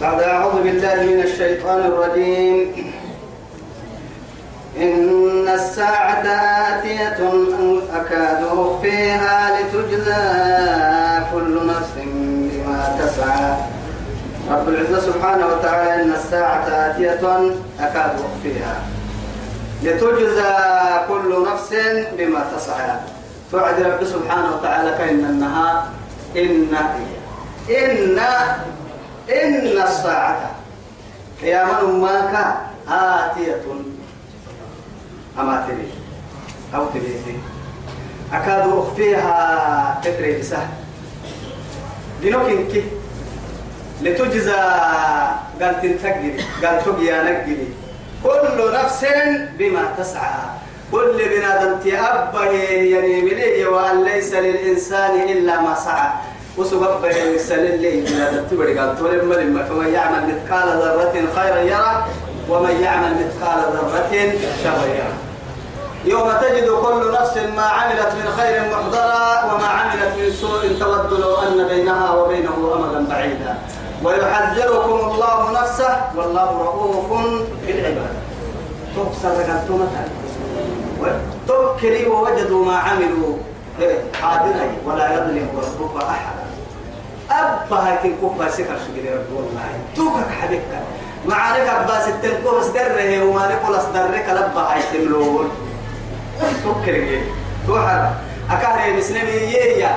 بعد أعوذ بالله من الشيطان الرجيم. إن الساعة آتية أكاد أخفيها لتجزى كل نفس بما تسعى. رب العزة سبحانه وتعالى إن الساعة آتية أكاد أخفيها لتجزى كل نفس بما تسعى. توعد رب سبحانه وتعالى كأن النهار إن إن إن الساعة. قياما ما آتية. أما تري أو تري أكاد أخفيها تكري بسه. دينوك إنك لتجزى. قال تنتقلي. قال تقيا نقلي. كل نفس بما تسعى. كل بنادم تأبه يعني مني وأن ليس للإنسان إلا ما سعى. وسبب يسال اللي بنادم تبري قال تولي الملم فمن يعمل مثقال ذرة خيرا يرى ومن يعمل مثقال ذرة شرا يرى. يوم تجد كل نفس ما عملت من خير محضرا وما عملت من سوء تود لو أن بينها وبينه أمدا بعيدا. ويحذركم الله نفسه والله رؤوف بالعباد. تبصر قلتم توكلي ووجدوا ما عملوا. حاضرا ولا يظلم ربك أحدا أبا هاي تنكوك سكر شكري رب والله. توكك حبيبك معارك أباس التنكوه سدره وما لكل أصدرك لبا هاي تملون توكلي توحر أكاهري مسلمي ييا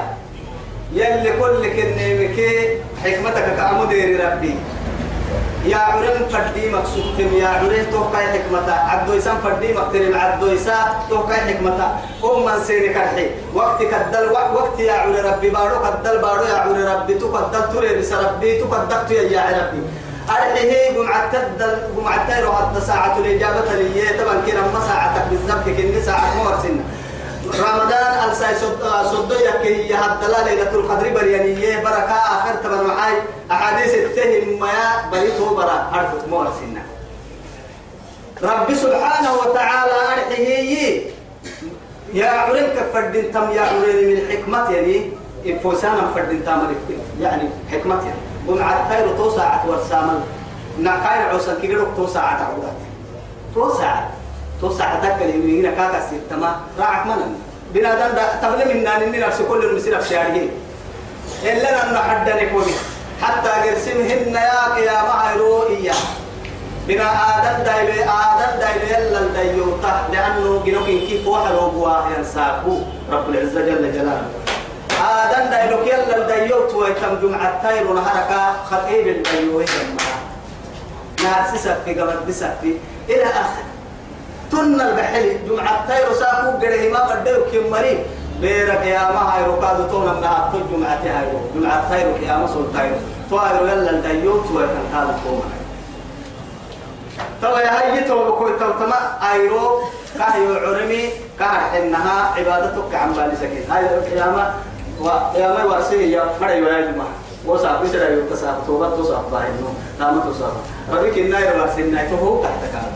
يلي كل كنيمك حكمتك كأمدير ربي. يا عرم فردي مقصود يا عرم توقع حكمتا. عبدو يسان فردي مقتل عبدو يسا توقع حكمتا. أم من سيني كرحي. وقت كدل وقت يا عرم ربي بارو كدل بارو يا عرم ربي. تو كدل تري بس ربي تو كدل يا ربي. أرحيه جمعة تدل جمعة تيرو حتى ساعة الإجابة لي طبعا كنا ما ساعتك بالضبط كنا ساعة مورسنا رمضان الساي صد يكي يهدلا ليلة القدر بريانية بركة آخر تبر معاي. أحاديث التهم ما بريته برا. أرفض مور سنة رب سبحانه وتعالى أرحيه يا عرين كفردين تم يا عرين من حكمة يعني. إفوسانا فردين تام يعني حكمة يعني. ومع الخير توسع ورسامل نقاير عوسا كيرو توسع عودات. توسع توسع ذاك اللي هنا كاكا سيتما راعك من بنادم تبلي من نان نفس كل المسير في شارعه إلا أن حدنا كوني حتى قرسمهن يا يا معيرو إياه بنا آدم دايلو آدم دايلو يلا الديوتا لأنه جنوك كيف واحد وبوا ينساكو. رب العزة جل جلاله. آدم دايلو يلا الديوت ويتم جمعة تاير ونهارك خطيب الديوه يما نار سسفي قبل بسفي. إلى آخر. تن البحل جمعة تاير ساكو قره ما بدو كم مريم بيرك يا ما هاي ركاد تونا من أكل جمعة هاي. جمعة تاير يا ما سول تاير تاير يلا الديوت ويتم هذا توما توا يا هاي تو بكون تو تما أيرو كايو عرمي كار انها عبادتك عن بالي سكين. هاي القيامة وقيامه ورسي يا مري ويا جماعة وصاحب سر يو تصاحب توبه تصاحب باينو نام تصاحب ربك الناير ورسي تو هو تحت كان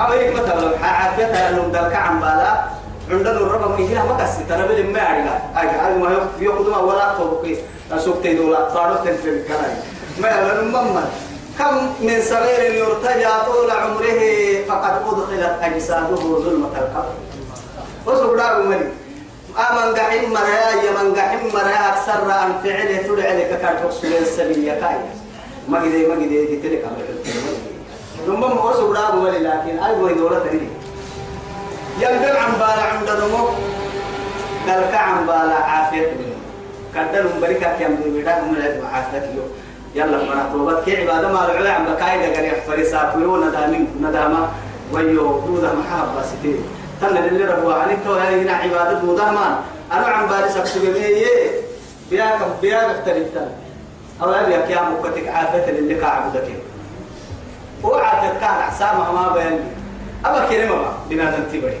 أو هيك مثلا عافيتها لهم دلك عن بالا عندنا الربا من هنا ما كسي ترى بل ما أجي هذا ما يقدم ولا توبكي أسوق تدولا صاروا تنفل كلام ما لما كم من صغير يرتجى طول عمره فقد أدخلت أجساده ظلمة القبر. وسبحانه ملك أمن قحم مريا يمن قحم مريا أكثر عن فعله تدعي لك كان تقصد السبيل كاي. ما قدي ما قدي تلك ثم هو سبحانه ملك لكن أي وين دولة تريد ينقل عن بالا عند دمو قال عن بالا عافية منه كدلهم بركة كم بيدان من العلم عافية يوم يلا فنا توبت كي عبادة ما العلا عم بكايدة قال يحفرسات ويو ندامين ندامة ويو دودة محبة ستين تنا اللي ربوا عنك وهي هنا عبادة دودة ما أنا عم بارس أكتب مية بياك بياك اختلفت أو يا كيا مكتك عافية اللي كعبدك وعافية كان عسامة ما بين أما كلمة ما بنادم تبري.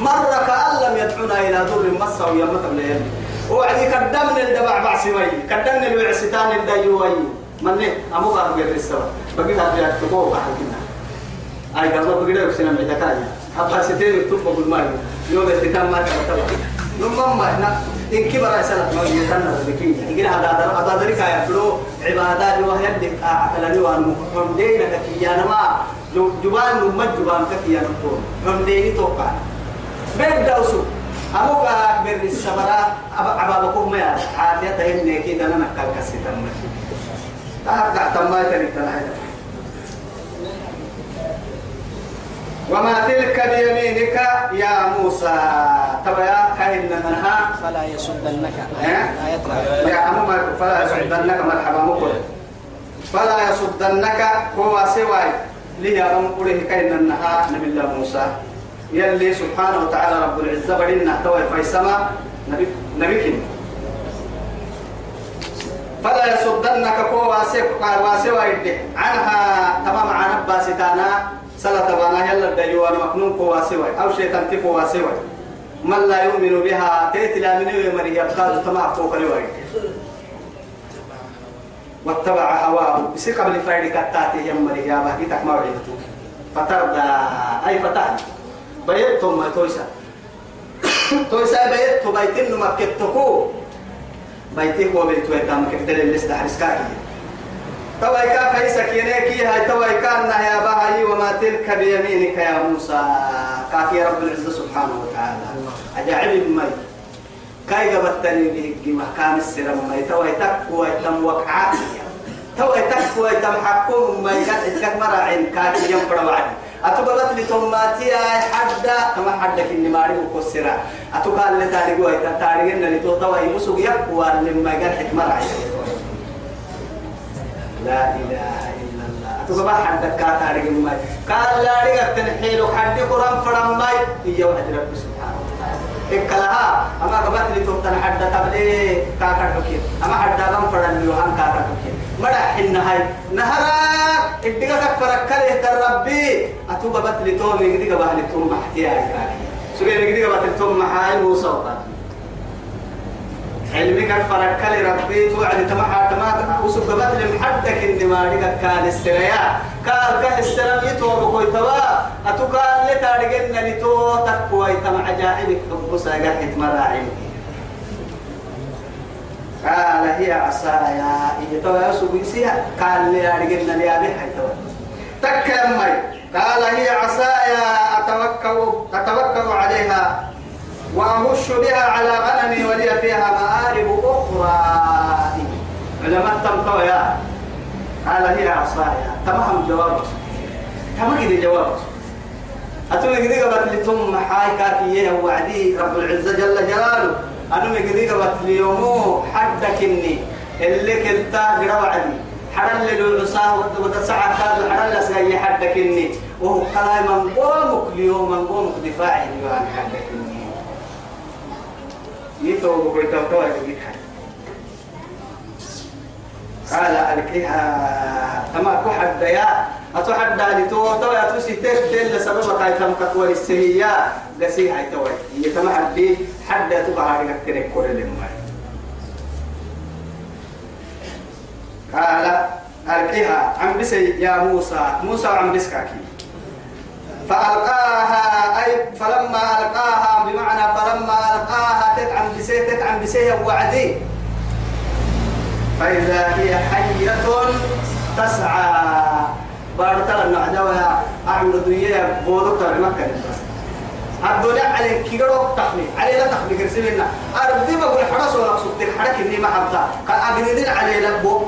مرة كأن لم يدعونا إلى ضر مسه ويمت من وعدي قدمنا الدبع بعسمي قدمنا الوعستان الديوي من أمو قارب يرسل بقي هذا يكتبوه واحد كنا. أي قالوا بقي ده يسنا ميتكايا أبغى ستين يكتب بقول ما يوم الختام ما كتب نمم ما إن كبر سنة ما يتنا ذكي يمكن هذا هذا هذا ذلك يا فلو عبادات وهي اللي أعتلني وأن حمدين كي أنا ما جبان نمت جبان كي أنا كون حمدين توقع. بين دوسو. أبوك أكبر السبرة أبابكم ما عافية تهمني كده أنا نكال كسيتا تهرقع تماي تريد وما تلك بيمينك يا موسى؟ تبا كاين منها فلا يصدنك يا عم فلا يصدنك مرحبا مقول فلا يصدنك هو سوى لي يا رب قوله كاين منها نبي الله موسى. يلي سبحانه وتعالى رب العزة بدنا توي في السماء نبي نبيكين فلا يصدنك هو واسوى عنها تمام عن باسطانا سلا تبانا يلا ديوان مكنون كوا سوى. أو شيطان تكوا سوى. من لا يؤمن بها تيتلا من يمري يبقى تمام الوعي واتبع هواه. بس قبل فايد كتاتي يمري يا باقي تكما وعيدتو فترضى أي فتح بيتهم ما تويسا تويسا بيتو بيتين مكتكو بيتي هو بيتو يتام كتر اللي استحرس كاكي توي كا فايسا كينيكي هاي توي كان يا باهي وما تلك بيمينك يا موسى. كافي رب العزة سبحانه وتعالى. أجاعب مي كاي قبتني به محكام السر مي توي تكو تم وقعات توي تكو تم حكم مي اتلك مراعين كاكي يوم فرواعي أتوقعت لتوماتي حدا. كما حدا كني ماري وكسرة. أتوقع اللي تاريخوا تاريخنا لتوتوا يمسوا يقوى لما قال حكمة رعيه لا إله إلا الله. تصبح حدك كاتاري ماي. قال لا رجع تنحيل حد قرآن فرم ماي. هي واحد رب سبحانه وتعالى. إكلها أما قبلت لي تبتن حد تبلي كاكر بكير أما حد دام فرن لي وهم كاكر بكير مرا حين هاي نهرا. إديك تكفر كله تربي أتو قبلت لي توم يجدي قبلت لي توم محتيا سوري يجدي قبلت لي توم محاي. موسى الفرق كل ربي توعد تمحى تما وسببت لمحدك إن ما رجع كان السريا قال كه السلام يتوب كوي توا. أتوقع لتارجنا لتو تقوي تم عجائبك حب ساقت مراعي. قال هي عصايا إيه توا يسوق يسيا. قال لي أرجعنا لي أبي حي توا تكلم قال هي عصايا أتوكل أتوكل عليها. وأمش بها على غنمي ولي فيها مآرب أخرى. علماء تمطوا يا. قال هي عصايا تمام جواب. تمام كده جواب. أتوم كده قبل لتم حاي كاكية وعدي رب العزة جل جلاله. أنا كده قبل ليومو حدك إني اللي كنت قرا وعدي حرل للعصاه وتسعى كاد حرل لسعي حدك إني. وهو كلام من قومك اليوم من قومك دفاعي عن حدك إني. يتو بقول تو يجيك قال ألقيها أما كحد يا أتحدى لتو تو يا تسي تيش تيل لسبب كاي تم كتوى السهية لسي هاي تو يتم حدي حد تبع عليك تريك كل لما قال ألقيها عم بسي يا موسى موسى عم بسكاكي. فألقاها تتعم بسيه وعدي. فإذا هي حية تسعى. بارك الله نعجوها أعمل دنيا بودك مكة الدنيا على كيرو تخلي. علي لا تخلي كرسلنا أردي ما بقول حرس ولا صوت الحرك إني ما حبتا كان أجندين علي لا بو.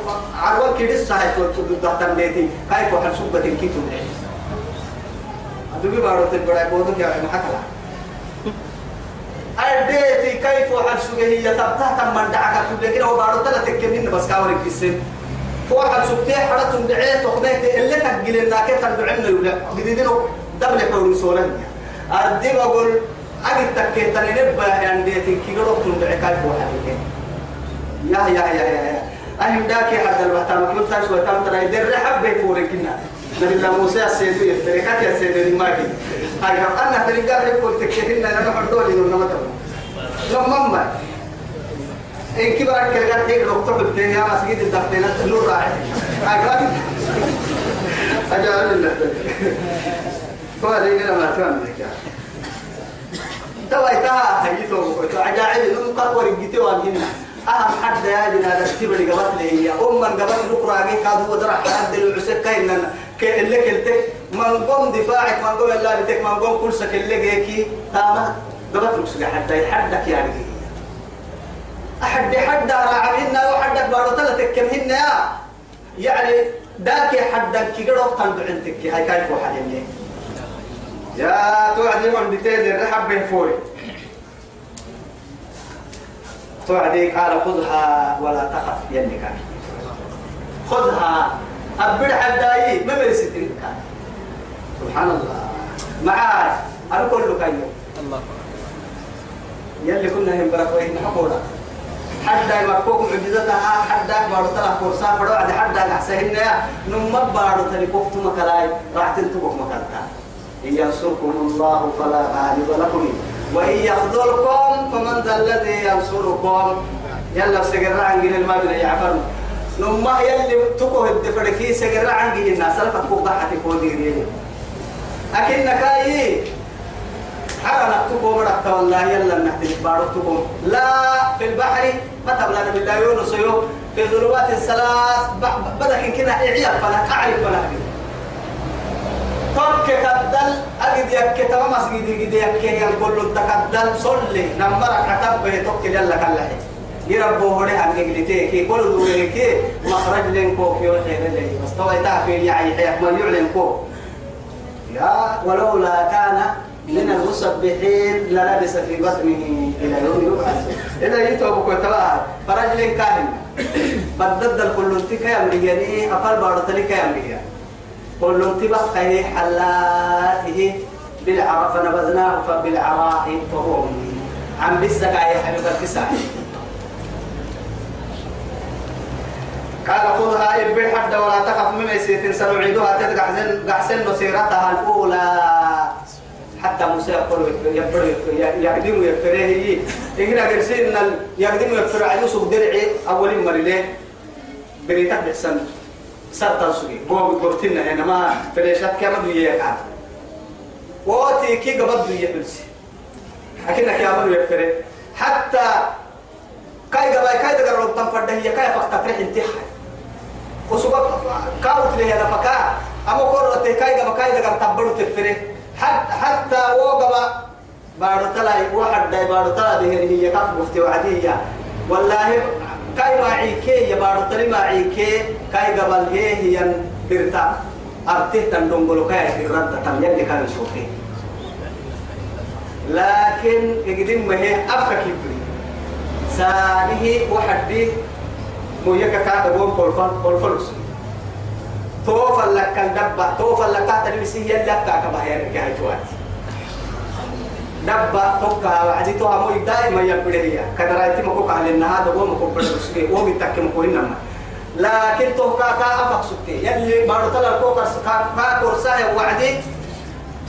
عروة كيرس ساعة تقول تقول ديتي. كيف وحل سبة الكيتو دوبي بارو تبرع بودك يا محكلا أديتي كيف سجى هي تبتها تم من دعك كل كده وبارو تلا تكمين بس كاورك السن فوحل سجى حرتهم دعيت وخبيت اللي تقل لنا كيف تدعمنا يولا جديدين دبل حول سولن أردي بقول أجد تكيت نبى يعني ديتي كي قرب تندع كيف وحل يا يا يا يا أهم داكي حتى الوقت ما كنت تسوي تام ترى يدري حبة فوركنا نبي موسى السيدو يفتركات يا سيدو الماكي هاي أنا تريقا يقول تكتهن أنا محردولي نور نمتر لما ما إن كبرت كلغات هيك دكتور بتنيا يا مسجد الدفتين النور راعي هاي أجعل الله. هو اللي كده ما تفهم توا إتها هيتو عجائب نم قد ورجتي وانهن أهم حد يا جنا رتب اللي قبل لي أم من قبل نقرأ جي كادو ودرع حد العسك كاين اللي كلتك من قوم دفاعك من قوم الله بتك من قوم كل سك اللي جيكي تمام؟ قبل ركسك حتى حدك يعني. أحد حد راعينا وحدك ثلاثة كم هن يعني داك حدك كي قرأت تنبع عندك. هاي كيف وحدني يا توعدي من بتيد الرحب بفوري توعدي قال خذها ولا تخف ينك خذها. أبدا حداي ما مرستين سبحان الله. معاي أنا كله كايو الله. يلي كنا هم بركوين حقولا حدا مكوك معجزتها حدا بارو تلا كورسا فرو عد حدا نحسهن نم بارو تلي كوكتو مكلاي راح تنتبه مكالتا. إن ينصركم الله فلا غالب لكم. وإن يخذلكم فمن ذا الذي ينصركم. يلا سجر عن جن المبنى يعفر نم يلي تكو الدفركي سجر عن جن الناس سلفت كوك ضحك كوديرين أكنك أي حرنا تكو مرحت والله يلا نحتاج بارتكم لا في البحر ما تبلغ بالله يونس يو. في ظلمات الثلاث بدك كنا إعيا فلا أعرف فلا ترك كدل أجد يك تمام مسجد يجد يك يقول تكدل صلي. نمرك كتب بيتك يلا كله يربو هره عن جلتي كي كل دوري كي مخرج لينكو في خير اللي بس طبعا تعرف يعني حياة ما يعلن كو يا ولولا كان من المسبحين للبس في بطنه إلى يوم يبعث إذا يتوب كتبها فرجل كاهن. بدد الكل انتك يا مرياني أفل بارت لك يا مريان كل انتبه خيه حلاته بالعراء فنبذناه فبالعراء فهو عم بسك يا حبيب الكساء قال خذها ابن حد ولا تخف مما يسيتن سنعيدها تدقع قحسن مسيرتها الاولى حتى موسى يقول يبر يقدم يفره إننا قرسين يقدم يفر على يوسف درعي أول مرة بريتك بحسن سرطان سوي هو بقرتنا هنا ما فريشات كما دوية كان واتي كي قبض دوية بلسي أكنك يا من يفر حتى كاي قبل كاي تقرب تنفرده هي كاي فقط تريح انتحى وسبب كاوت لي هنا فكا. أما قررت كاي قبل كاي تقرب تبرو تفره حتى وقبا بارو تلا واحد داي بارو تلا ده هي كف مفتي وعدية والله كاي ما عيكي يا بارو تلي ما عيكي. كاي قبل هي هي برتا. أرته تندونغلو كاي الرد تم يلي كان يشوفه لكن يقدم ما هي أفكا كبري سانه واحد دي مو يكا كاتا بون بولفان بولفلوس توفى لك الدبة توفى لك تلبسي يلا كاكا بهير كاي توات دبة توكا وعدي توها مو دائما يبدأ كدرايتي مكوك على النهار دبوا مكوك بدرسكي هو بيتك مكوين نما لكن توكا كا أفق سكتي. يلي بارو تلا كوكا كا كورسا وعدي.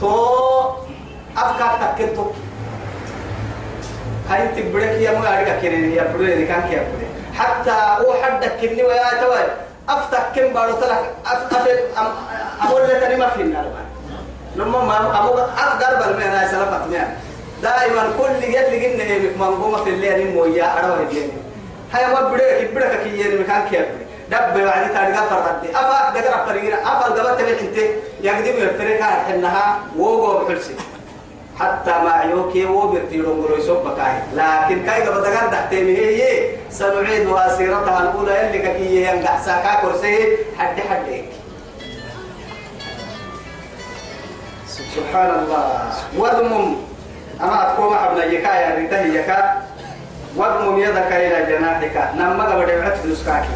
تو أفكار تكتو هاي تبرك يا مو أرجع كيرين يا بري كان كيا بري حتى هو حدك كني ويا توي أفتح كم بارو تلك. أفتح أقول لك أنا ما في النار لما ما أبو من أنا سلفت مين دائما كل يد لقينا هي منقومة في الليل مويا أروح الدين هاي ما بدك بدك كي يعني مكان كيف دب وعدي تارجع فرد أفا دقر فريقنا أفا الجبات تبي أنت يقدم يفرق حنها ووجو بحرسي حتى ما عيوكي وبرتيرون قولوا يسوب لكن كاي قبل دقان تحتمي هي سنعيدها سيرتها الأولى اللي كي ينقع ساكا كرسي حد حدك سبحان الله وضمم أما أتكوم حبنا يكا يا ريته يكا. وضمم يدك إلى جناحك. نما قبل يبعث فلوسكاكي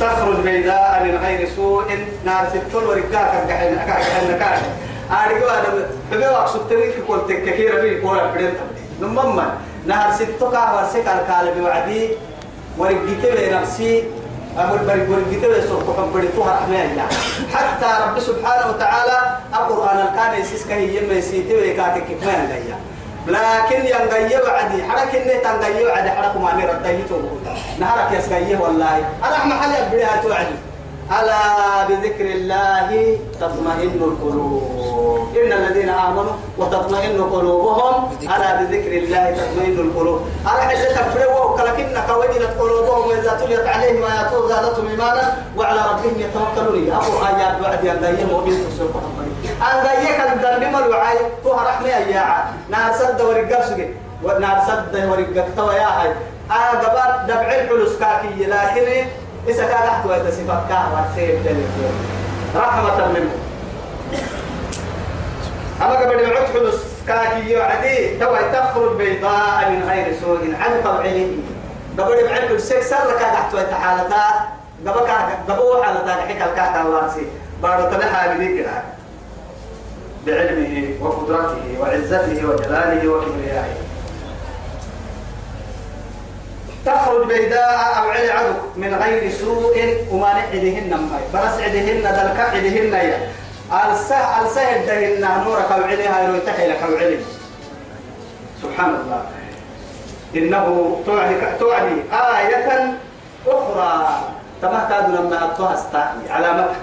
تخرج بيضاء من غير سوء. نار ستول ورقاك كحين كحين. أرجو أنا أقصد تريك كل تككير بي كل بدين نمما نهر ستوكا ورسك الكال بوعدي ورقيت بنفسي أقول بريك ورقيت بسوق كم بديتوها رحمة حتى رب سبحانه وتعالى القرآن الكان يسيس كهي يم يسيتي ويكاتك كمان ليا لكن ينقيا وعدي حرك إني تنقيا وعدي حرك ما نرد يتوب نهارك يسقيه والله أنا محل يبديها توعدي ألا بذكر الله تطمئن القلوب؟ إن الذين آمنوا وتطمئن قلوبهم ألا بذكر الله تطمئن القلوب؟ ألا حتى تفرقوا ولكنك وجلت قلوبهم إذا تليت عليهم آياته زادتهم إيمانا وعلى ربهم يتوكلون. أبو آيات بعد أن دايم وبين تسوق أن دايك الذنب ملوعي توها رحمة يا نار سد ورقاب سجي ونار سد ورقاب توا هاي. آه قبل دبع الحلوس كاكي لكن إذا كان أحد ويتسفك كهوة سيف رحمة منه. أما قبل يعود حلوس كاكي يعدي توا تخرج بيضاء من غير سوء عن طبعه. قبل يبعد كل سيك سر كان أحد ويتحالتا قبل كان قبل حالتا حكى الكاكا الله سي بارو تنحى بذيك بعلمه وقدرته وعزته وجلاله وكبريائه. تخرج بيداء أو علي عدو من غير سوء وما نعدهن ماي بس عدهن دلك عدهن يا. ألسه ألسه دهن نورك أو علي هاي تحيلك أو علي سبحان الله إنه توعد توعد آية أخرى. تما كادوا لما أتوها استعي علامتها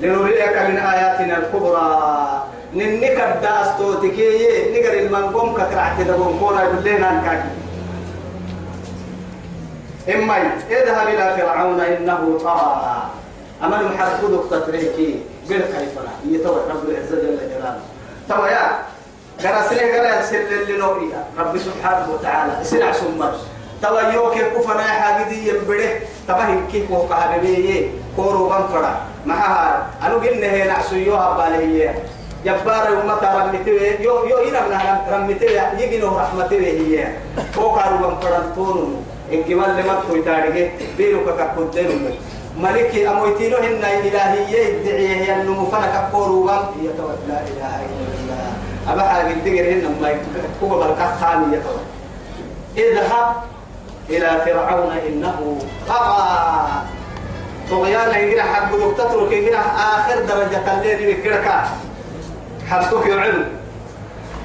لنريك من آياتنا الكبرى. ننك الداس توتكي نقر المنقوم كترعت دبون كورا باللينا نكاكي. إما اذهب إلى فرعون إنه طغى. أما المحرك تتريكي قل كيف يتوى رب العزة جل جلاله. توا يا قراسلي قرأ سل لنوريا رب سبحانه وتعالى سلع سمر. توا يوك كفنا حاجدي ينبره. توا هيك كو كهربيه كورو غنفرا معها أنا قلنا هي نعسيوها بالهيه جبار يوم رمتي يو يو إنا رمتي يجينه رحمتي هي. كو كارو غنفرا تونو إن كمان لما تقول تاريخ بيرو كقدم ملك أمويتينو هن إلهية يدعي هي النمو كفورو وام يتوى لا إله إلا الله أبا حاجة تقر هن ما يكتبوا بالكخان يتوى اذهب إلى فرعون إنه طغى طغيانا يجرى حق تترك يجرى آخر درجة الليل بكركا حرتك يعلم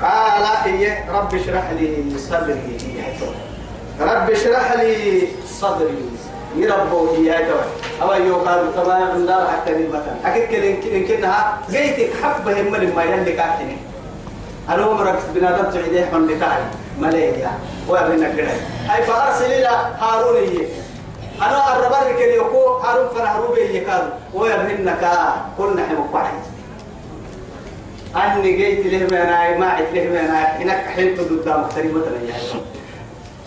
قال هي رب اشرح لي صدري رب اشرح لي صدري. يربو يا جوي أو يقال تمام من دار حتى المتن أكيد كده إن كنها جيتك حبة هم اللي ما يلي كاتني. أنا عمرك بنادم تعيده من بتاعي ملايا وابن كده أي فأرسل إلى هارون يجي أنا الربار كده يكو. هارون فرهروب يكاد وابنك كلنا حمق واحد أني جيت له من أنا ما عت له من أنا هناك حين قدام تريمة يعني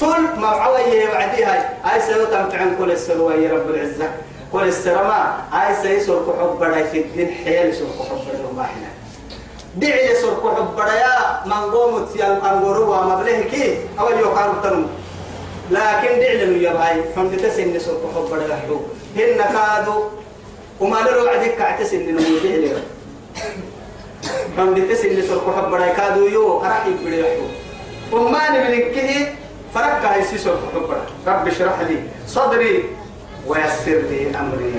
طول ما عوي وعديها أي سنة تنفعن كل السلوى يا رب العزة. كل السرما أي سيسر كحب بڑا في الدين حيل سر كحب بڑا ما حنا دعي سر كحب بڑا يا من قومت يا أنغروا مبله كي. أول يقارب تنم لكن دعي لنو يا باي هم تتسن سر كحب بڑا يحبو هن كادو. وما نرو عدك كعتسن نمو دعي لنو هم تتسن سر كحب بڑا كادو يو. أرحي بڑا يحبو وما نبلك فرك هاي سيسو رب اشرح لي صدري ويسر لي أمري.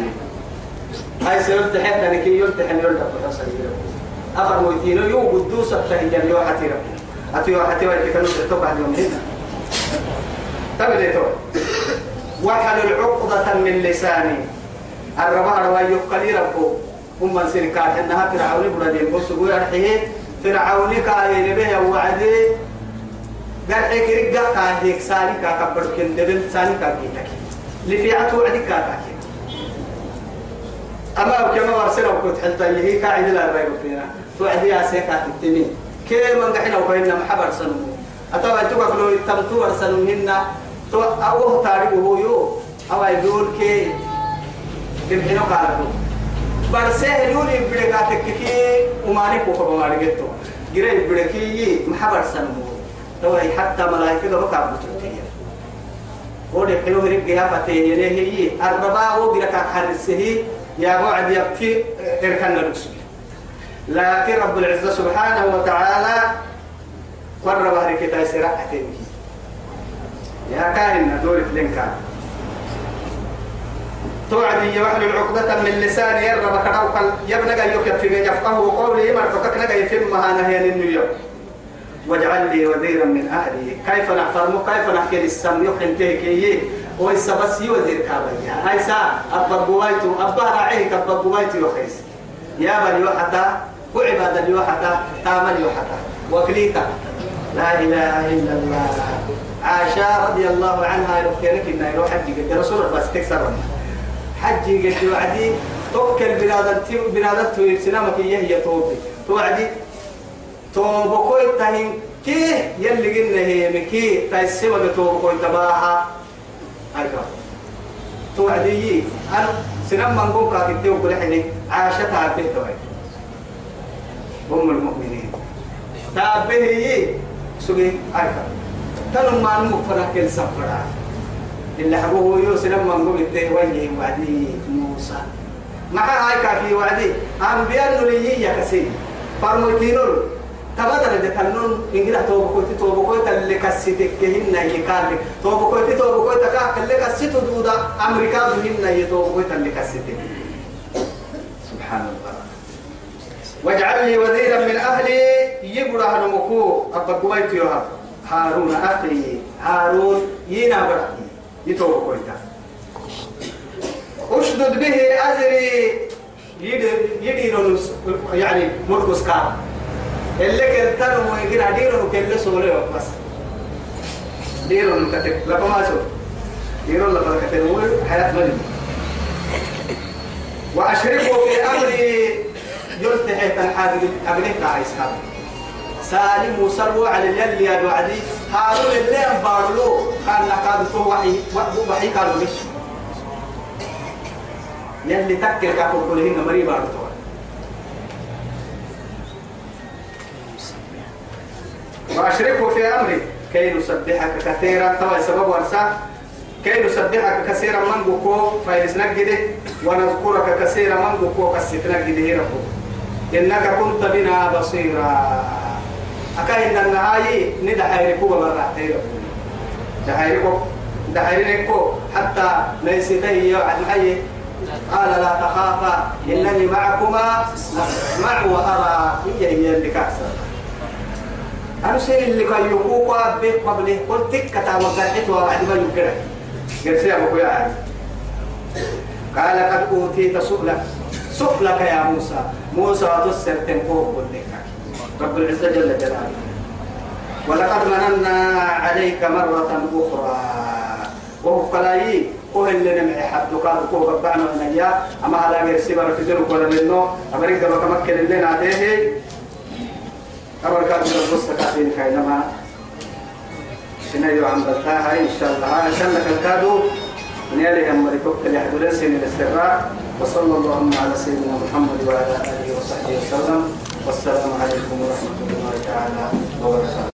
هاي سيرت حتى نكي يلتحن يلتحن بحصل أفر مويتينو يو قدوس التهجان يو حتي ربي أتيو حتي ويكي كانوا تتوقع اليوم هنا. تبدي تو وحل العقدة من لساني. الربا رواي يقلي ربو. من سيركات إنها فرعوني بردين. بصوا يرحيه فرعوني كاين به وعدي. حيك رجع كان هيك سالي كاكبر كن دبل سالي كاكيتك لفيعته وعدي كاكاكي أما كما ورسنا وكنت حتى هي قاعدة لا رأي فينا توعدي يا سيكا كي من قحنا وكينا محبر سنو أتوا أنتوا كلوا تمتوا ورسنوا هنا تو أوه تاريخه يو أو يقول كي تبحنا قالوا برسه يولي بدكاتك كي وماني كوكب ماني جتو جري بدكي محبر سنو توي حتى ملائكة بكا بتوتية. ودي حلو رجع فتيه ليه هي؟ الربا ودرك حرسه يا وعد يبكي اركن الرسل لكن رب العزة سبحانه وتعالى قرب هذه كتاب سرعتين يا كائن دور فلنكا توعدي يوحل العقدة من لسان يرى بكروك يبنى يوكي في يفقه قولي مرتك نجا يفهمها نهي النيوم واجعل لي وزيرا من أهلي. كيف نحفظ كيف نحكي للسم؟ يحن تهكي ويسا بس يوزير كابيا هاي سا أبا قوايتو أبا راعيك أبا قوايتو يخيس يا من يوحتا وعباد اليوحتا تامل يوحتا وكليتا. لا إله إلا الله. عائشة رضي الله عنها يروح إنه يروح حجي قد رسول بس تكسر حجي قد وعدي توكل بلاد بلاد تويل سلامك توبي توعدي توبكوي تهين كي يلي قلنا هي مكي تايسيما بتوبكوي تباها هايكا توعدي أنا سنم من قوم كاتب ديو كل حين عاشة تعبه توعد أم المؤمنين. تعبه هي سوي هايكا تنم ما نمفنا كل سفرة اللي حبوه يوسف لما نقول التيه وجهه وعدي موسى. مع هاي كافي وعدي. أنبياء نليي يا كسي فرموتينول تبادل ده كنون إنجلا توبكوتي توبكوتي اللي كسيتك كهنا يكالك توبكوتي توبكوتي كا اللي كسيتو دودا. أمريكا بهنا يتوبكوتي اللي كسيتك. سبحان الله. واجعل لي وزيرا من أهلي. يبرع نمكو. أبا قويت يوها هارون أخي. هارون ينا برا يتوبكوتي أشدد به أزري. يدير يعني مرقس كام اللي كنتر ويجي ديرو كل سولة بس. ديرو كتك لكم أسو ديرو لكم كتك حياة ملي وأشركه في أمري يلتحي تنحاد أبنك عيسى سالم وسروا على اللي يا وعدي هارون اللي أنبارلو كان لقد تو وحي وحي كانوا مشوا يلي تكر كاكل كلهن مري بارتوا وأشركه في أمري. كي نسبحك كثيرا. توا سبب ورسا كي نسبحك كثيرا من بكو. فايز نجده ونذكرك كثيرا من بكو. كسيت نجده ربو إنك كنت بنا بصيرا. أكاين النهاية ندعي ركوب مرة دعي ركوب دعي ركوب حتى ليس تهي عن أي قال لا تخافا. إنني معكما. أسمع وأرى هي هي اللي كاسر شيء اللي كان يقوق به قبله قلت كتا وقعت وبعد ما يقرأ قلت يا أبو يا قال قد أوتيت سؤلك. سؤلك يا موسى. موسى تسر تنقوه قلت رب العزة جل جلاله. ولقد مننا عليك مرة أخرى. وهو قلايي هو اللي نمعي حد. قال كوه ربعنا من أيام أما هلا غير سيبر في ذنوب ولا منه. أمريكا بقى مكة اللي نعديه كان من البصة كاسين سنيو عم بلتاها إن شاء الله. إن شاء الله كالكادو. نيالي هم مريكوك اللي حدولين سين الاستراء وصلى اللهم على سيدنا محمد وعلى آله وصحبه وسلم. والسلام عليكم ورحمة الله تعالى وبركاته.